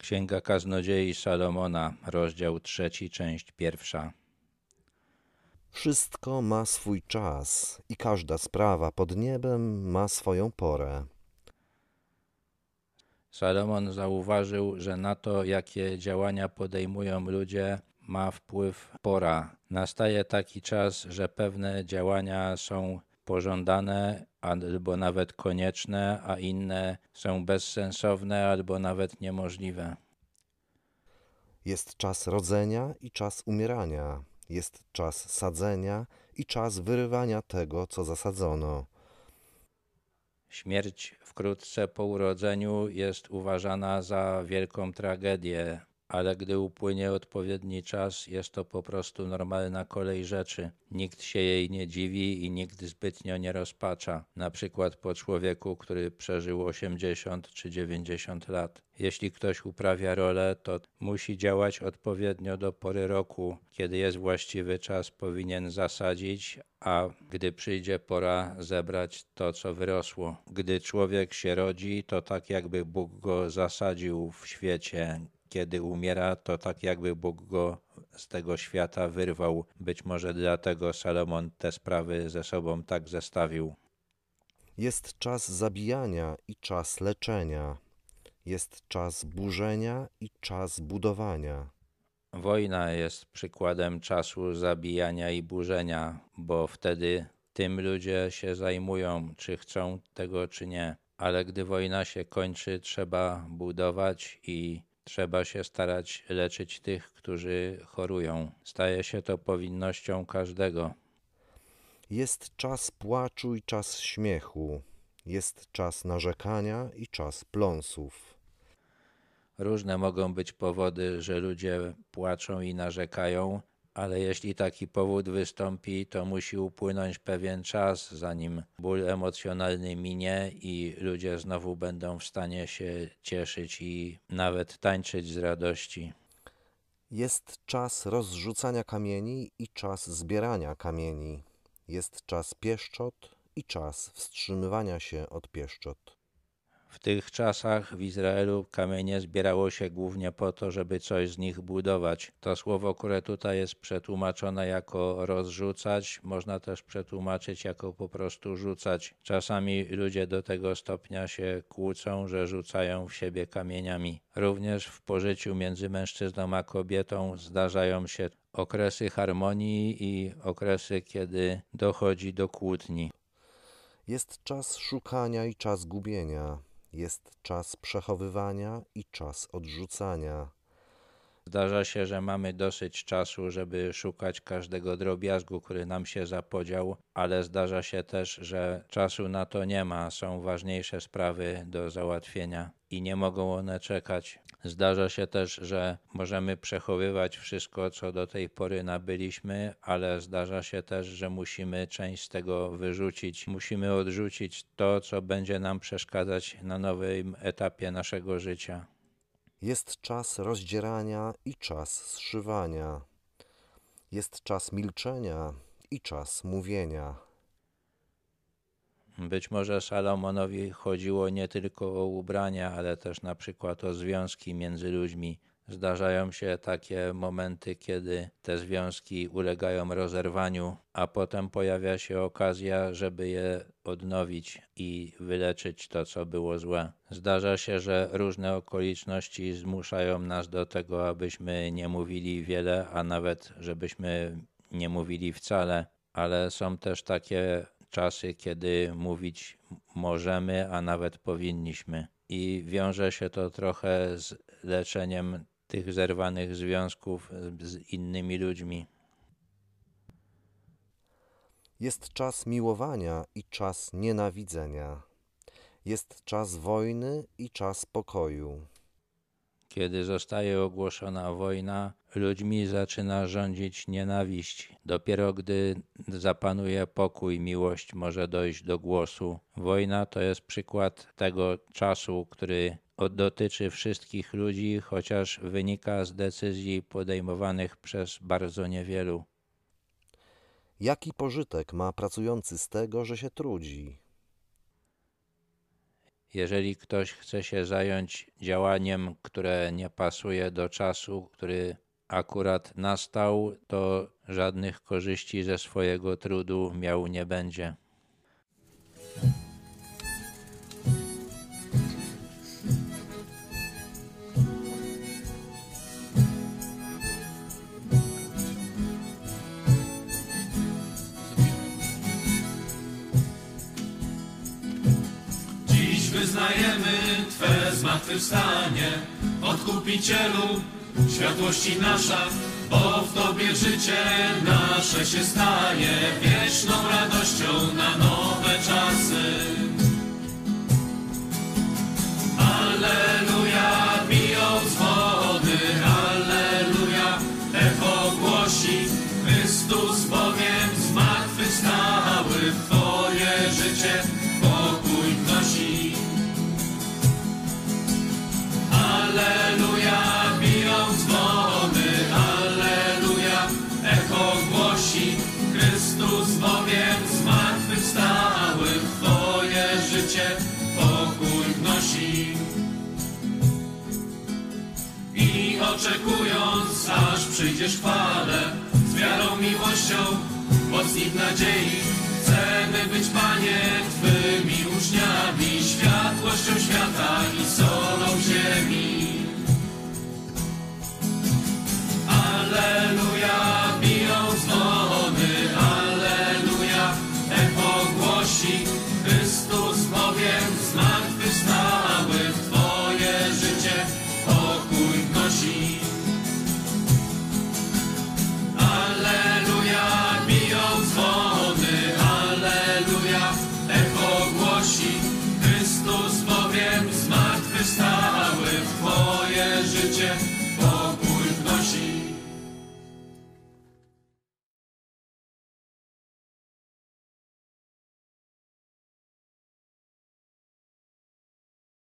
Księga Kaznodziei Salomona, rozdział trzeci, część pierwsza. Wszystko ma swój czas i każda sprawa pod niebem ma swoją porę. Salomon zauważył, że na to, jakie działania podejmują ludzie, ma wpływ pora. Nastaje taki czas, że pewne działania są pożądane albo nawet konieczne, a inne są bezsensowne albo nawet niemożliwe. Jest czas rodzenia i czas umierania. Jest czas sadzenia i czas wyrywania tego, co zasadzono. Śmierć wkrótce po urodzeniu jest uważana za wielką tragedię, ale gdy upłynie odpowiedni czas, jest to po prostu normalna kolej rzeczy. Nikt się jej nie dziwi i nikt zbytnio nie rozpacza, na przykład po człowieku, który przeżył 80 czy 90 lat. Jeśli ktoś uprawia rolę, to musi działać odpowiednio do pory roku, kiedy jest właściwy czas, powinien zasadzić, a gdy przyjdzie pora zebrać to, co wyrosło. Gdy człowiek się rodzi, to tak jakby Bóg go zasadził w świecie kiedy umiera, to tak jakby Bóg go z tego świata wyrwał. Być może dlatego Salomon te sprawy ze sobą tak zestawił. Jest czas zabijania i czas leczenia. Jest czas burzenia i czas budowania. Wojna jest przykładem czasu zabijania i burzenia, bo wtedy tym ludzie się zajmują, czy chcą tego, czy nie. Ale gdy wojna się kończy, trzeba budować i Trzeba się starać leczyć tych, którzy chorują. Staje się to powinnością każdego. Jest czas płaczu i czas śmiechu. Jest czas narzekania i czas pląsów. Różne mogą być powody, że ludzie płaczą i narzekają, ale jeśli taki powód wystąpi, to musi upłynąć pewien czas, zanim ból emocjonalny minie i ludzie znowu będą w stanie się cieszyć i nawet tańczyć z radości. Jest czas rozrzucania kamieni i czas zbierania kamieni. Jest czas pieszczot i czas wstrzymywania się od pieszczot. W tych czasach w Izraelu kamienie zbierało się głównie po to, żeby coś z nich budować. To słowo, które tutaj jest przetłumaczone jako rozrzucać, można też przetłumaczyć jako po prostu rzucać. Czasami ludzie do tego stopnia się kłócą, że rzucają w siebie kamieniami. Również w pożyciu między mężczyzną a kobietą zdarzają się okresy harmonii i okresy, kiedy dochodzi do kłótni. Jest czas szukania i czas gubienia. Jest czas przechowywania i czas odrzucania. Zdarza się, że mamy dosyć czasu, żeby szukać każdego drobiazgu, który nam się zapodział, ale zdarza się też, że czasu na to nie ma. Są ważniejsze sprawy do załatwienia i nie mogą one czekać. Zdarza się też, że możemy przechowywać wszystko, co do tej pory nabyliśmy, ale zdarza się też, że musimy część z tego wyrzucić. Musimy odrzucić to, co będzie nam przeszkadzać na nowym etapie naszego życia. Jest czas rozdzierania i czas zszywania. Jest czas milczenia i czas mówienia. Być może Salomonowi chodziło nie tylko o ubrania, ale też na przykład o związki między ludźmi. Zdarzają się takie momenty, kiedy te związki ulegają rozerwaniu, a potem pojawia się okazja, żeby je odnowić i wyleczyć to, co było złe. Zdarza się, że różne okoliczności zmuszają nas do tego, abyśmy nie mówili wiele, a nawet żebyśmy nie mówili wcale, ale są też takie czasy, kiedy mówić możemy, a nawet powinniśmy. I wiąże się to trochę z leczeniem tych zerwanych związków z innymi ludźmi. Jest czas miłowania i czas nienawidzenia. Jest czas wojny i czas pokoju. Kiedy zostaje ogłoszona wojna, ludźmi zaczyna rządzić nienawiść. Dopiero gdy zapanuje pokój, miłość może dojść do głosu. Wojna to jest przykład tego czasu, który dotyczy wszystkich ludzi, chociaż wynika z decyzji podejmowanych przez bardzo niewielu. Jaki pożytek ma pracujący z tego, że się trudzi? Jeżeli ktoś chce się zająć działaniem, które nie pasuje do czasu, który akurat nastał, to żadnych korzyści ze swojego trudu miał nie będzie. Wyznajemy Twe zmartwychwstanie, Odkupicielu, światłości nasza, bo w Tobie życie nasze się stanie wieczną radością przyjdziesz Panie, z wiarą, miłością, mocni w nadziei. Chcemy być, Panie, Twymi uczniami, światłością świata i solą ziemi. wpływ moje życie.